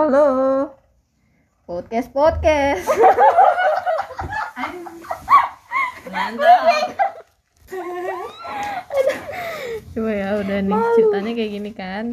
halo. Podcast podcast. Mantap coba ya udah nih ceritanya kayak gini kan.